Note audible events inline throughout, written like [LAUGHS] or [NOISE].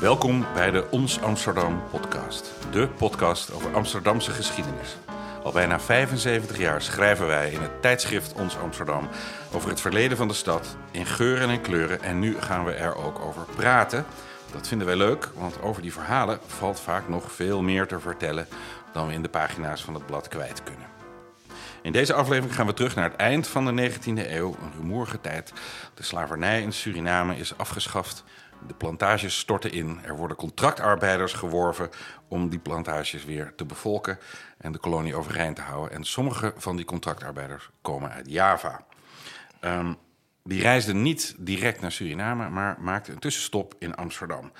Welkom bij de Ons Amsterdam podcast. De podcast over Amsterdamse geschiedenis. Al bijna 75 jaar schrijven wij in het tijdschrift Ons Amsterdam over het verleden van de stad in geuren en kleuren. En nu gaan we er ook over praten. Dat vinden wij leuk, want over die verhalen valt vaak nog veel meer te vertellen dan we in de pagina's van het blad kwijt kunnen. In deze aflevering gaan we terug naar het eind van de 19e eeuw, een rumoerige tijd. De slavernij in Suriname is afgeschaft. De plantages storten in. Er worden contractarbeiders geworven om die plantages weer te bevolken en de kolonie overeind te houden. En sommige van die contractarbeiders komen uit Java. Ehm, die reisden niet direct naar Suriname, maar maakten een tussenstop in Amsterdam.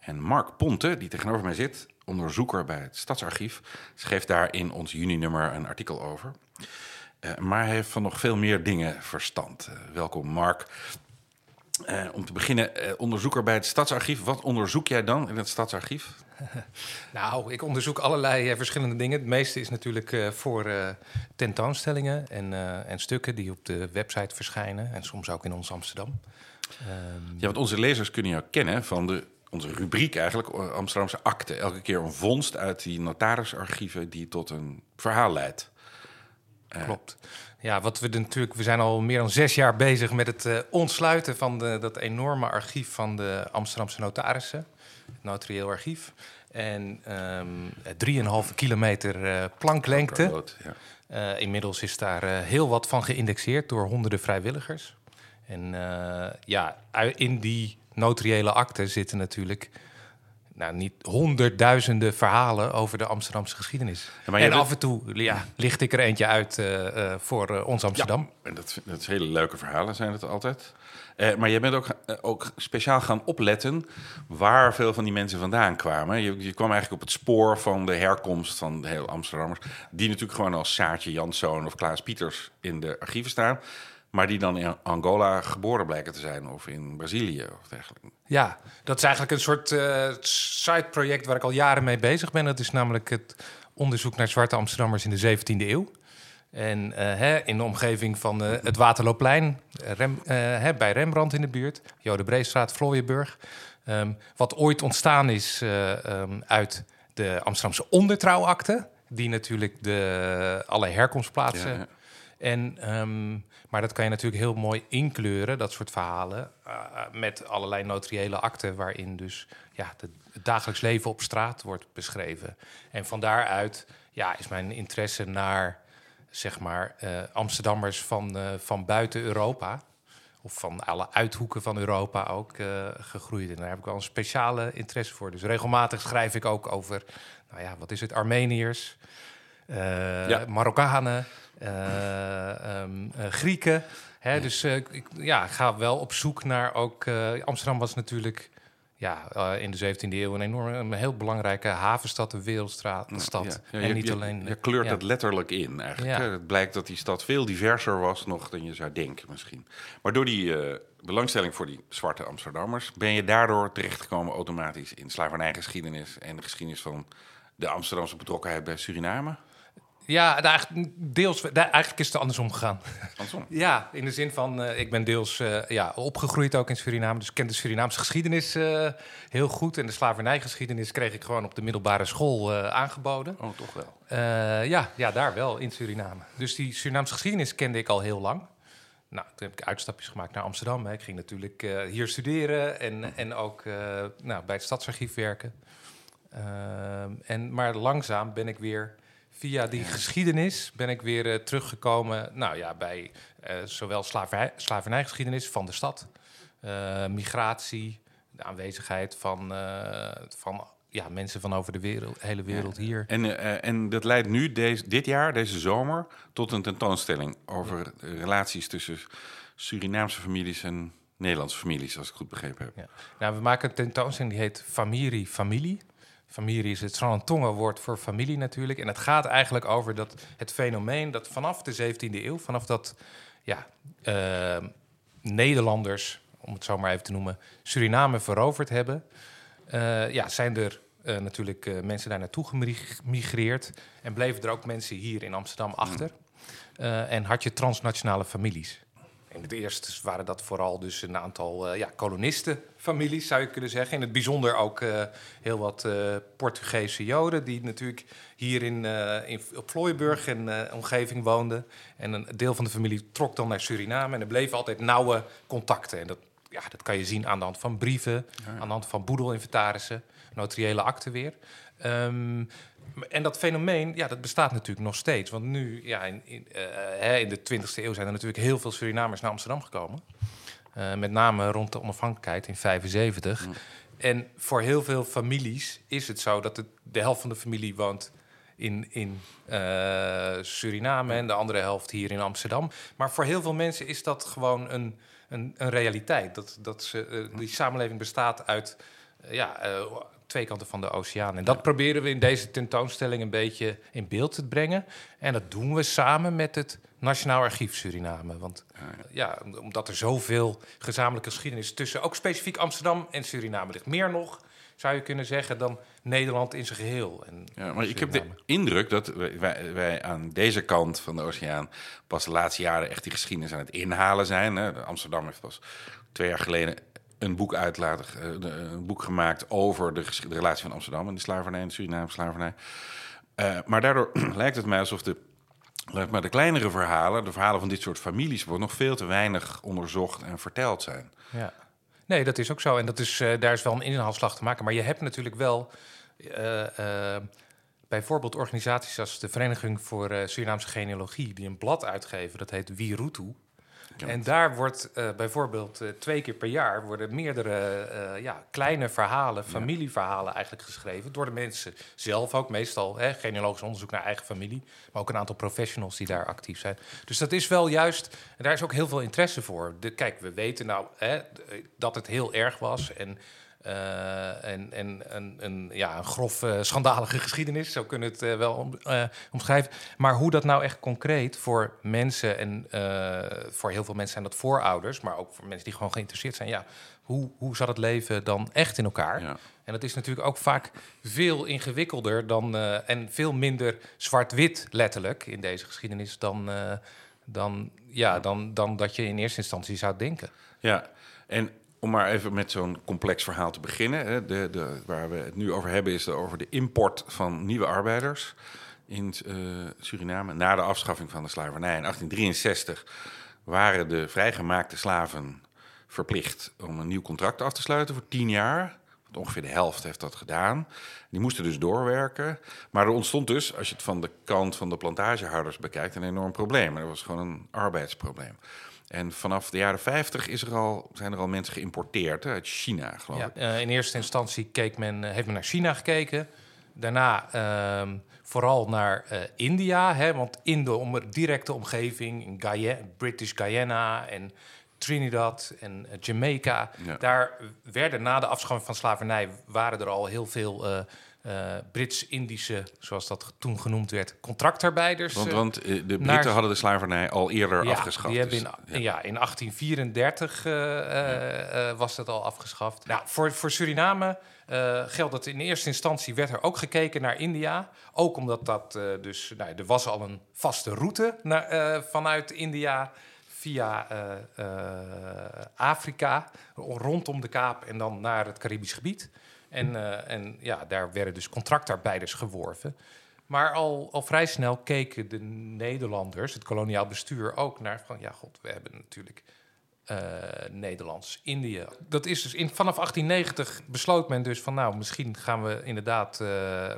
En Mark Ponte, die tegenover mij zit, onderzoeker bij het Stadsarchief, schreef daar in ons juni-nummer een artikel over. Uh, maar hij heeft van nog veel meer dingen verstand. Uh, welkom, Mark. Uh, om te beginnen, onderzoeker bij het Stadsarchief. Wat onderzoek jij dan in het Stadsarchief? [LAUGHS] nou, ik onderzoek allerlei verschillende dingen. Het meeste is natuurlijk voor tentoonstellingen en, en, stukken die op de website verschijnen. En soms ook in ons Amsterdam. Um, ja, want onze lezers kunnen jou kennen van de onze rubriek eigenlijk, Amsterdamse akte. Elke keer een vondst uit die notarisarchieven die tot een verhaal leidt. Uh, Klopt. Ja, wat we natuurlijk, we zijn al meer dan zes jaar bezig met het uh, ontsluiten van de, dat enorme archief van de Amsterdamse notarissen, het notarieel archief. En um, 3,5 kilometer uh, planklengte. Rood, ja. inmiddels is daar heel wat van geïndexeerd door honderden vrijwilligers. En ja, in die notariële akte zitten natuurlijk nou, niet honderdduizenden verhalen over de Amsterdamse geschiedenis. en af en toe ja, licht ik er eentje uit uh, uh, voor uh, ons Amsterdam. Ja, en dat, dat is hele leuke verhalen zijn het altijd. maar jij bent ook, ook speciaal gaan opletten waar veel van die mensen vandaan kwamen. Je, je, kwam eigenlijk op het spoor van de herkomst van de hele Amsterdammers. Die natuurlijk gewoon als Saartje Janszoon of Klaas Pieters in de archieven staan maar die dan in Angola geboren blijken te zijn of in Brazilië of dergelijke. Ja, dat is eigenlijk een soort uh, side-project waar ik al jaren mee bezig ben. Dat is namelijk het onderzoek naar zwarte Amsterdammers in de 17e eeuw. En uh, hè, in de omgeving van uh, het Waterloopplein, Rem, hè, bij Rembrandt in de buurt, Jode Breestraat, Vlooienburg. Um, wat ooit ontstaan is um, uit de Amsterdamse ondertrouwakte, die natuurlijk de, alle herkomstplaatsen... Ja, ja. En um, maar dat kan je natuurlijk heel mooi inkleuren, dat soort verhalen, uh, met allerlei notariële akten waarin dus ja, het dagelijks leven op straat wordt beschreven. En van daaruit ja, is mijn interesse naar zeg maar uh, Amsterdammers van, van buiten Europa. Of van alle uithoeken van Europa ook gegroeid. En daar heb ik wel een speciale interesse voor. Dus regelmatig schrijf ik ook over, nou ja, wat is het, Armeniërs, ja. Marokkanen, uh, um, Grieken. Hè, Dus ik ja, ga wel op zoek naar ook. Amsterdam was natuurlijk ja, in de 17e eeuw een enorm, een heel belangrijke havenstad, een wereldstraat, stad. Ja, en niet je, alleen. Je kleurt het letterlijk in eigenlijk. Het blijkt dat die stad veel diverser was nog dan je zou denken misschien. Maar door die belangstelling voor die zwarte Amsterdammers ben je daardoor terechtgekomen automatisch in slavernijgeschiedenis en de geschiedenis van de Amsterdamse betrokkenheid bij Suriname. Ja, eigenlijk, deels, eigenlijk is het andersom gegaan. Andersom? [LAUGHS] ja, in de zin van, uh, ik ben deels uh, ja, opgegroeid ook in Suriname. Dus ik ken de Surinaamse geschiedenis uh, heel goed. En de slavernijgeschiedenis kreeg ik gewoon op de middelbare school aangeboden. Oh, toch wel? ja, ja, daar wel, in Suriname. Dus die Surinaamse geschiedenis kende ik al heel lang. Nou, toen heb ik uitstapjes gemaakt naar Amsterdam. Hè. Ik ging natuurlijk hier studeren en, en ook nou, bij het Stadsarchief werken. Ehm, en, maar langzaam ben ik weer via die geschiedenis ben ik weer uh, teruggekomen nou ja, bij uh, zowel slavernij, slavernijgeschiedenis van de stad, uh, migratie, de aanwezigheid van, van ja, mensen van over de wereld, hele wereld hier. En, en dat leidt nu, deze, dit jaar, deze zomer, tot een tentoonstelling over relaties tussen Surinaamse families en Nederlandse families, als ik goed begrepen heb. Ja. Nou, we maken een tentoonstelling die heet Familie Familie. Familie is het woord voor familie natuurlijk. En het gaat eigenlijk over dat, het fenomeen dat vanaf de 17e eeuw, vanaf dat ja, uh, Nederlanders, om het zo maar even te noemen, Suriname veroverd hebben, uh, ja, zijn er uh, natuurlijk mensen daar naartoe gemigreerd. En bleven er ook mensen hier in Amsterdam achter. en had je transnationale families. In het eerst waren dat vooral dus een aantal uh, ja, kolonistenfamilies, zou je kunnen zeggen. In het bijzonder ook uh, heel wat uh, Portugese Joden, die natuurlijk hier in, in op Vlooienburg en omgeving woonden. En een deel van de familie trok dan naar Suriname. En er bleven altijd nauwe contacten. En dat, ja, dat kan je zien aan de hand van brieven, aan de hand van boedelinventarissen, notariële akten weer. Um, en dat fenomeen, ja, dat bestaat natuurlijk nog steeds. Want nu, ja, in, in, uh, in de 20e eeuw zijn er natuurlijk heel veel Surinamers naar Amsterdam gekomen. Uh, met name rond de onafhankelijkheid in 75. Mm. En voor heel veel families is het zo dat het, de helft van de familie woont in, in uh, Suriname en de andere helft hier in Amsterdam. Maar voor heel veel mensen is dat gewoon een, een, een realiteit. Dat, dat ze, die samenleving bestaat uit ja, twee kanten van de oceaan. En dat proberen we in deze tentoonstelling een beetje in beeld te brengen. En dat doen we samen met het Nationaal Archief Suriname. Want ja, omdat er zoveel gezamenlijke geschiedenis tussen ook specifiek Amsterdam en Suriname ligt. Meer nog, zou je kunnen zeggen, dan Nederland in zijn geheel. En ja, maar ik heb de indruk dat wij, wij, aan deze kant van de oceaan pas de laatste jaren echt die geschiedenis aan het inhalen zijn. Hè. Amsterdam heeft pas twee jaar geleden een boek uitlaten, eh, een boek gemaakt over de, relatie van Amsterdam en de slavernij en de Surinaamse slavernij. Uh, maar daardoor [CLEARS THROAT] lijkt het mij alsof de, maar de kleinere verhalen, de verhalen van dit soort families, wordt nog veel te weinig onderzocht en verteld zijn. Ja. Nee, dat is ook zo. En dat is, daar is wel een inhaalslag te maken. Maar je hebt natuurlijk wel bijvoorbeeld organisaties als de Vereniging voor Surinaamse Genealogie, die een blad uitgeven, dat heet Wirutu. En daar wordt uh, bijvoorbeeld uh, twee keer per jaar worden meerdere uh, ja, kleine verhalen, familieverhalen eigenlijk geschreven. Door de mensen zelf ook, meestal hè, genealogisch onderzoek naar eigen familie. Maar ook een aantal professionals die daar actief zijn. Dus dat is wel juist, en daar is ook heel veel interesse voor. De, kijk, we weten nou hè, dat het heel erg was. En uh, en en een, een, ja, een grof uh, schandalige [LAUGHS] geschiedenis, zo kunnen we het uh, wel om, omschrijven. Maar hoe dat nou echt concreet voor mensen en voor heel veel mensen zijn dat voorouders, maar ook voor mensen die gewoon geïnteresseerd zijn. Ja, hoe, hoe zat het leven dan echt in elkaar? Ja. En dat is natuurlijk ook vaak veel ingewikkelder dan en veel minder zwart-wit letterlijk in deze geschiedenis dan, dan, ja, dan, dan dat je in eerste instantie zou denken. Ja, en om maar even met zo'n complex verhaal te beginnen. Hè. De, de, waar we het nu over hebben is over de import van nieuwe arbeiders in uh, Suriname. Na de afschaffing van de slavernij in 1863 waren de vrijgemaakte slaven verplicht om een nieuw contract af te sluiten voor tien jaar. Want ongeveer de helft heeft dat gedaan. Die moesten dus doorwerken. Maar er ontstond dus, als je het van de kant van de plantagehouders bekijkt, een enorm probleem. Er was gewoon een arbeidsprobleem. En vanaf de jaren 50 is er al, zijn er al mensen geïmporteerd uit China, geloof ja, ik. Uh, in eerste instantie keek men, eh, heeft men naar China gekeken. Daarna uh, vooral naar uh, India. Hè, want in de om, directe omgeving, in Guyana, British Guyana en Trinidad en Jamaica... daar werden na de afschaffing van slavernij... waren er al heel veel uh, Brits-Indische, zoals dat toen genoemd werd, contractarbeiders. Want, want uh, de Britten hadden de slavernij al eerder ja, afgeschaft. Die hebben dus, in, ja. in 1834 uh, was dat al afgeschaft. Nou, voor, voor Suriname geldt dat in eerste instantie werd er ook gekeken naar India. Ook omdat dat dus, nou, er was al een vaste route naar, vanuit India via Afrika, rondom de Kaap en dan naar het Caribisch gebied. En, uh, en ja, daar werden dus contractarbeiders geworven. Maar al, al vrij snel keken de Nederlanders, het koloniaal bestuur, ook naar van ja, god, we hebben natuurlijk uh, Nederlands-Indië. Dat is dus in, vanaf 1890 besloot men dus van nou, misschien gaan we inderdaad uh,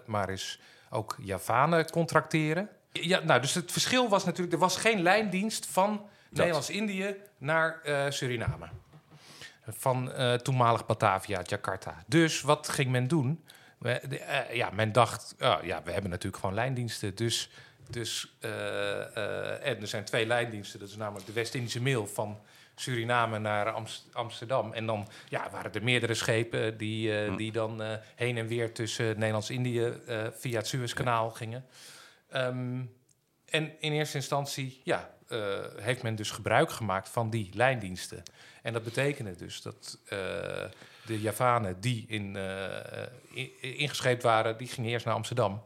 maar eens ook Javanen contracteren. Ja, nou, dus het verschil was natuurlijk, er was geen lijndienst van Nederlands-Indië naar Suriname van uh, toenmalig Batavia, Jakarta. Dus wat ging men doen? We, uh, ja, men dacht, uh, ja, we hebben natuurlijk gewoon lijndiensten. Dus, dus uh, en er zijn twee lijndiensten. Dat is namelijk de West-Indische Mail van Suriname naar Amst Amsterdam. En dan ja, waren er meerdere schepen die, hm. die dan heen en weer tussen Nederlands-Indië via het Suezkanaal gingen. Um, en in eerste instantie ja, heeft men dus gebruik gemaakt van die lijndiensten. En dat betekende dus dat uh, de Javanen die in, uh, ingescheept waren, die gingen eerst naar Amsterdam.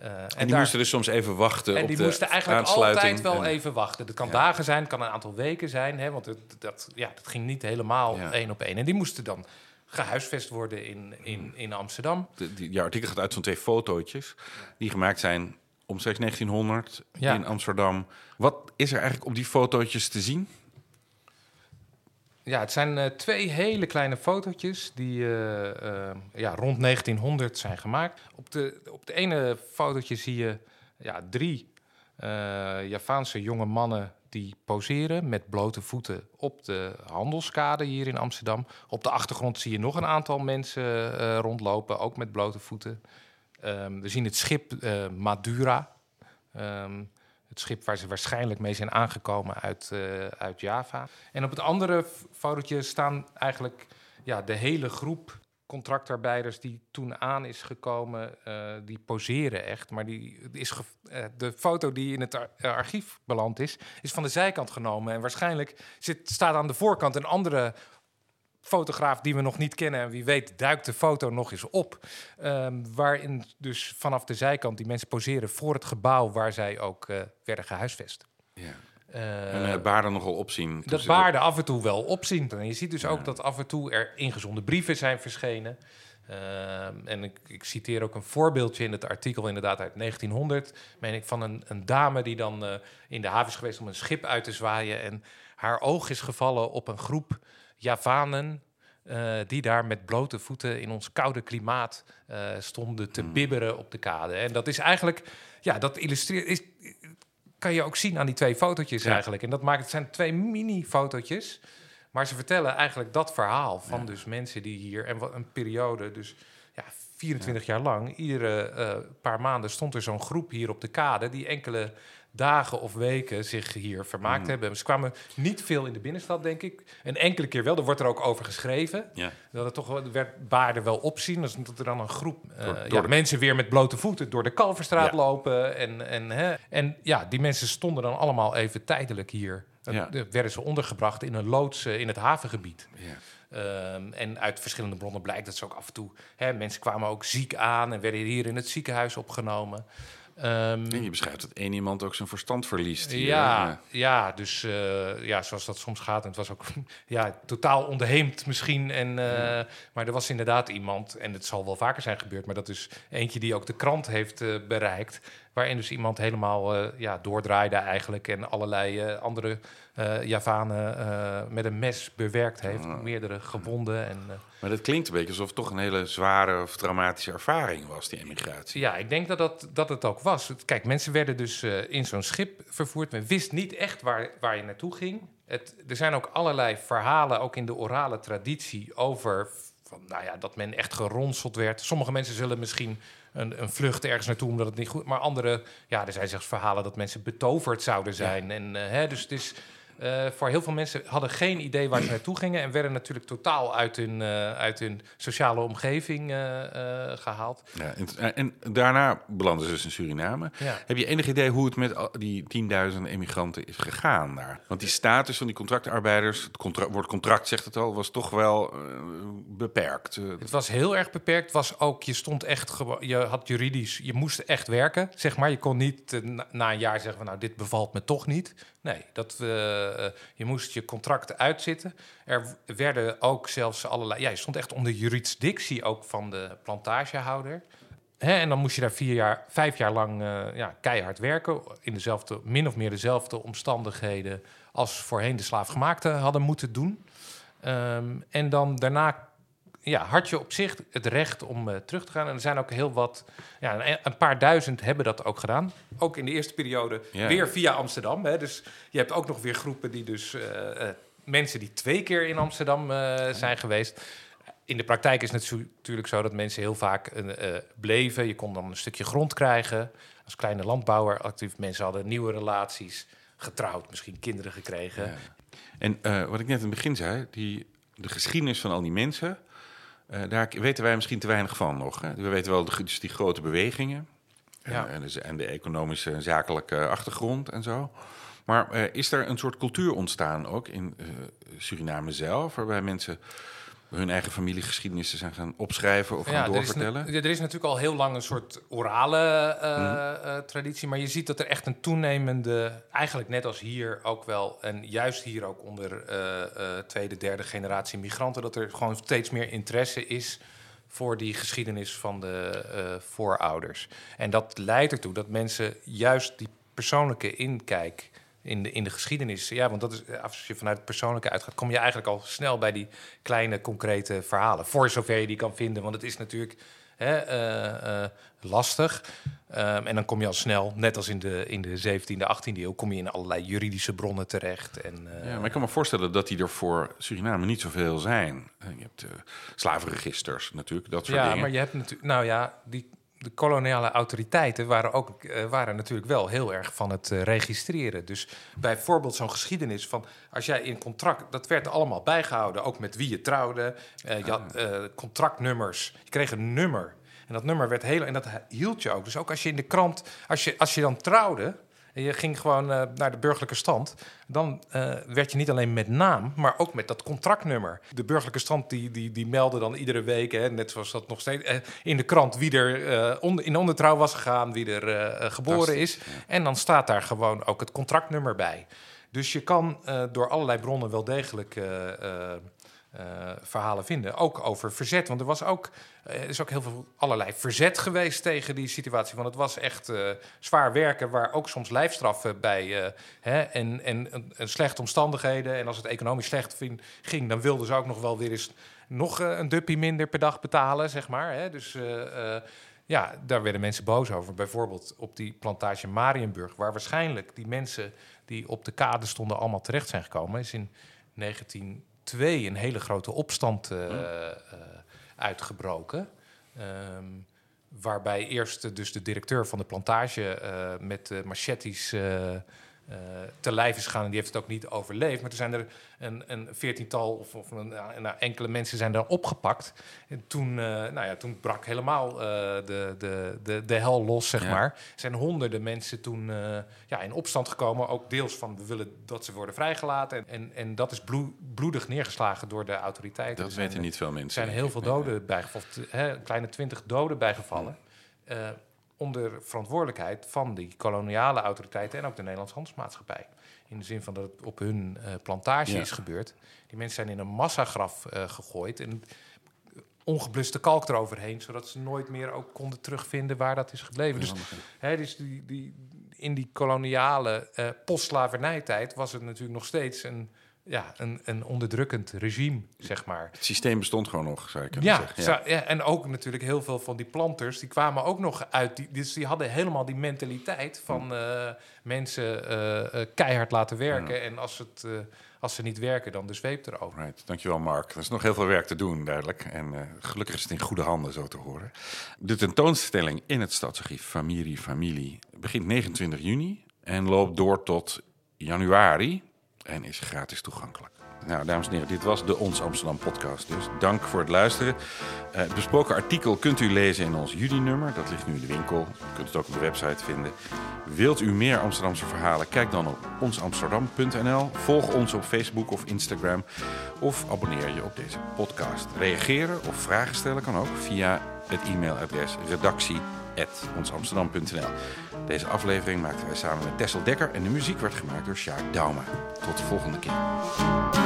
Uh, en, en, die moesten dus soms even wachten en op die de moesten eigenlijk altijd wel En- even wachten. Dat kan Ja. dagen zijn, het kan een aantal weken zijn. Hè, want het, dat, ja, dat ging niet helemaal Ja. één op één. En die moesten dan gehuisvest worden in, in, in Amsterdam. De, die, artikel gaat uit van twee fotootjes die gemaakt zijn omstreeks 1900 Ja. in Amsterdam. Wat is er eigenlijk op die fotootjes te zien? Ja, het zijn eh, twee hele kleine fotootjes die eh, eh, ja, rond 1900 zijn gemaakt. Op de, op de ene fotootje zie je ja, drie Javaanse jonge mannen die poseren met blote voeten op de handelskade hier in Amsterdam. Op de achtergrond zie je nog een aantal mensen rondlopen, ook met blote voeten. Ehm, we zien het schip eh, Madura. Ehm, het schip waar ze waarschijnlijk mee zijn aangekomen uit, eh, uit Java. En op het andere fotootje staan eigenlijk ja, de hele groep contractarbeiders die toen aan is gekomen, eh, die poseren echt. Maar die is de foto die in het ar- archief beland is, is van de zijkant genomen. En waarschijnlijk zit, staat aan de voorkant een andere fotograaf die we nog niet kennen. En wie weet duikt de foto nog eens op. Ehm, waarin dus vanaf de zijkant die mensen poseren voor het gebouw waar zij ook eh, werden gehuisvest. Ja. Eh, en het baarden nogal opzien. dat baarden af en toe wel opzien. En je ziet dus Ja. ook dat af en toe er ingezonde brieven zijn verschenen. Ehm, en ik, ik citeer ook een voorbeeldje in het artikel, inderdaad uit 1900, meen ik, van een, een dame die dan eh, in de haven is geweest om een schip uit te zwaaien. En haar oog is gevallen op een groep Javanen. eh, die daar met blote voeten in ons koude klimaat eh, stonden te Hmm. bibberen op de kade. En dat is eigenlijk, ja, dat illustreert, is, kan je ook zien aan die twee fotootjes Ja. eigenlijk. En dat maakt het zijn twee mini-fotootjes. Maar ze vertellen eigenlijk dat verhaal van Ja. dus mensen die hier... en wat een periode, dus ja, 24 jaar lang... iedere eh, paar maanden stond er zo'n groep hier op de kade... die enkele dagen of weken zich hier vermaakt Mm. hebben. Ze kwamen niet veel in de binnenstad, denk ik. Een enkele keer wel, er wordt er ook over geschreven. Ja. Dat het toch wel- er werd baarden wel opzien. Dus dat er dan een groep eh, Door- ja, de- mensen weer met blote voeten door de Kalverstraat Ja. lopen. En, en, hè, en ja, die mensen stonden dan allemaal even tijdelijk hier. Dan werden ze ondergebracht in een loods eh, in het havengebied. Ja. Ehm, en uit verschillende bronnen blijkt dat ze ook af en toe... Hè, mensen kwamen ook ziek aan en werden hier in het ziekenhuis opgenomen. Ehm, En je beschrijft dat één iemand ook zijn verstand verliest. Hier, ja, ja, dus eh, ja, zoals dat soms gaat. En het was ook [LAUGHS] ja, totaal onderheemd misschien. En, eh, Maar er was inderdaad iemand, en het zal wel vaker zijn gebeurd... maar dat is eentje die ook de krant heeft eh, bereikt... waarin dus iemand helemaal eh, ja, doordraaide eigenlijk... en allerlei eh, andere eh Javanen met een mes bewerkt heeft. Meerdere gewonden en... Maar dat klinkt een beetje alsof het toch een hele zware of traumatische ervaring was, die emigratie. Ja, ik denk dat, dat, dat het ook was. Kijk, mensen werden dus in zo'n schip vervoerd. Men wist niet echt waar, waar je naartoe ging. Het, er zijn ook allerlei verhalen, ook in de orale traditie, over van, nou ja, dat men echt geronseld werd. Sommige mensen zullen misschien een, een vlucht ergens naartoe omdat het niet goed... Maar andere, ja, er zijn zelfs verhalen dat mensen betoverd zouden zijn. En, eh, hè, dus het is... eh, voor heel veel mensen hadden geen idee waar ze naartoe gingen... en werden natuurlijk totaal uit hun, eh, uit hun sociale omgeving eh, eh, gehaald. Ja, en, en daarna belanden ze dus in Suriname. Ja. Heb je enig idee hoe het met die tienduizenden emigranten is gegaan daar? Want die status van die contractarbeiders, het contra woord contract zegt het al, was toch wel beperkt. Het was heel erg beperkt. Was ook, je stond echt, je had juridisch, je moest echt werken, zeg maar. Je kon niet na, na een jaar zeggen van, nou, dit bevalt me toch niet. Nee, dat, je moest je contract uitzitten. Er werden ook zelfs allerlei, ja, je stond echt onder jurisdictie ook van de plantagehouder. Hè, en dan moest je daar vier jaar, vijf jaar lang eh, ja, keihard werken. In dezelfde, min of meer dezelfde omstandigheden als voorheen de slaafgemaakten hadden moeten doen. Ehm, en dan daarna ja, had je op zich het recht om eh, terug te gaan. En er zijn ook heel wat, ja, een, een paar duizend hebben dat ook gedaan. Ook in de eerste periode Ja. weer via Amsterdam. Hè. Dus je hebt ook nog weer groepen die dus eh, eh, mensen die twee keer in Amsterdam zijn geweest. In de praktijk is het natuurlijk zo dat mensen heel vaak bleven. Je kon dan een stukje grond krijgen. Als kleine landbouwer actief. Mensen hadden nieuwe relaties, getrouwd, misschien kinderen gekregen. Ja. En wat ik net in het begin zei, die, de geschiedenis van al die mensen, eh, daar weten wij misschien te weinig van nog. Hè? We weten wel de, dus die grote bewegingen Ja. en, en, dus, en de economische en zakelijke achtergrond en zo. Maar eh, is er een soort cultuur ontstaan ook in eh, Suriname zelf, waarbij mensen hun eigen familiegeschiedenissen zijn gaan opschrijven of gaan ja, er is, doorvertellen? er is natuurlijk al heel lang een soort orale eh, eh, traditie. Maar je ziet dat er echt een toenemende, eigenlijk net als hier ook wel, en juist hier ook onder eh, eh, tweede, derde generatie migranten, dat er gewoon steeds meer interesse is voor die geschiedenis van de eh, voorouders. En dat leidt ertoe dat mensen juist die persoonlijke inkijk in de, in de geschiedenis. Ja, want dat is, eh, als je vanuit het persoonlijke uitgaat, kom je eigenlijk al snel bij die kleine, concrete verhalen. Voor zover je die kan vinden, want het is natuurlijk hè, eh, eh, lastig. Ehm, en dan kom je al snel, net als in de, in de 17e, 18e eeuw, kom je in allerlei juridische bronnen terecht. En, Ja, maar ik kan me voorstellen dat die er voor Suriname niet zoveel zijn. Je hebt slavenregisters natuurlijk, dat soort ja, dingen. maar je hebt natuurlijk, nou ja, die, de koloniale autoriteiten waren ook eh, waren natuurlijk wel heel erg van het eh, registreren. Dus bijvoorbeeld zo'n geschiedenis van als jij in contract, dat werd allemaal bijgehouden, ook met wie je trouwde. Eh, je had eh, contractnummers. Je kreeg een nummer. En dat nummer werd heel. En dat hield je ook. Dus ook als je in de krant, als je, als je dan trouwde. Je ging gewoon eh, naar de burgerlijke stand. Dan eh, werd je niet alleen met naam, maar ook met dat contractnummer. De burgerlijke stand die, die, die meldde dan iedere week, hè, net zoals dat nog steeds, eh, in de krant wie er onder, in ondertrouw was gegaan, wie er geboren is. En dan staat daar gewoon ook het contractnummer bij. Dus je kan door allerlei bronnen wel degelijk eh, verhalen vinden. Ook over verzet. Want er was ook, eh, is ook heel veel allerlei verzet geweest tegen die situatie. Want het was echt eh, zwaar werken, waar ook soms lijfstraffen bij hè, en, en, slechte omstandigheden. En als het economisch slecht ging, dan wilden ze ook nog wel weer eens nog een duppie minder per dag betalen, zeg maar. Hè. Dus ja, daar werden mensen boos over. Bijvoorbeeld op die plantage Marienburg, waar waarschijnlijk die mensen die op de kade stonden allemaal terecht zijn gekomen, is in 1902 een hele grote opstand eh, uitgebroken. Ehm, waarbij eerst dus de directeur van de plantage eh, met uh, machetes te lijf is gegaan. En die heeft het ook niet overleefd. Maar er zijn er een, een veertiental of, of een, nou, enkele mensen zijn daar opgepakt. En toen, eh, nou ja, toen brak helemaal eh, de, de, de, de hel los, zeg Ja. maar. Er zijn honderden mensen toen eh, ja, in opstand gekomen. Ook deels van, we willen dat ze worden vrijgelaten. En, en, en dat is bloe- bloedig neergeslagen door de autoriteiten. dat Er zijn- weten niet veel er mensen. zijn denk heel veel doden bijgevallen, een kleine twintig doden bijgevallen. Onder verantwoordelijkheid van die koloniale autoriteiten en ook de Nederlandse handelsmaatschappij. In de zin van dat het op hun eh, plantage Ja. is gebeurd. Die mensen zijn in een massagraf eh, gegooid en ongebluste kalk eroverheen, zodat ze nooit meer ook konden terugvinden waar dat is gebleven. Dus Hè, dus die, die, in die koloniale eh postslavernijtijd was het natuurlijk nog steeds een, ja, een, een onderdrukkend regime, zeg maar. Het systeem bestond gewoon nog, zou ik kunnen Ja, zeggen. zo- ja, en ook natuurlijk heel veel van die planters, die kwamen ook nog uit. Die, dus die hadden helemaal die mentaliteit van eh, mensen eh, eh, keihard laten werken. En als, het, als ze niet werken, dan de zweep erover. Right, dankjewel Mark. Er is nog heel veel werk te doen, duidelijk. En gelukkig is het in goede handen, zo te horen. De tentoonstelling in het Stadsarchief Familie Familie begint 29 juni en loopt door tot januari en is gratis toegankelijk. Nou, dames en heren, dit was de Ons Amsterdam podcast. Dus dank voor het luisteren. Eh, het besproken artikel kunt u lezen in ons juli-nummer. Dat ligt nu in de winkel. U kunt het ook op de website vinden. Wilt u meer Amsterdamse verhalen? Kijk dan op onsamsterdam.nl. Volg ons op Facebook of Instagram. Of abonneer je op deze podcast. Reageren of vragen stellen kan ook via het e-mailadres redactie.onsamsterdam.nl. Deze aflevering maakten wij samen met Tessel Dekker en de muziek werd gemaakt door Sjaak Dauma. Tot de volgende keer.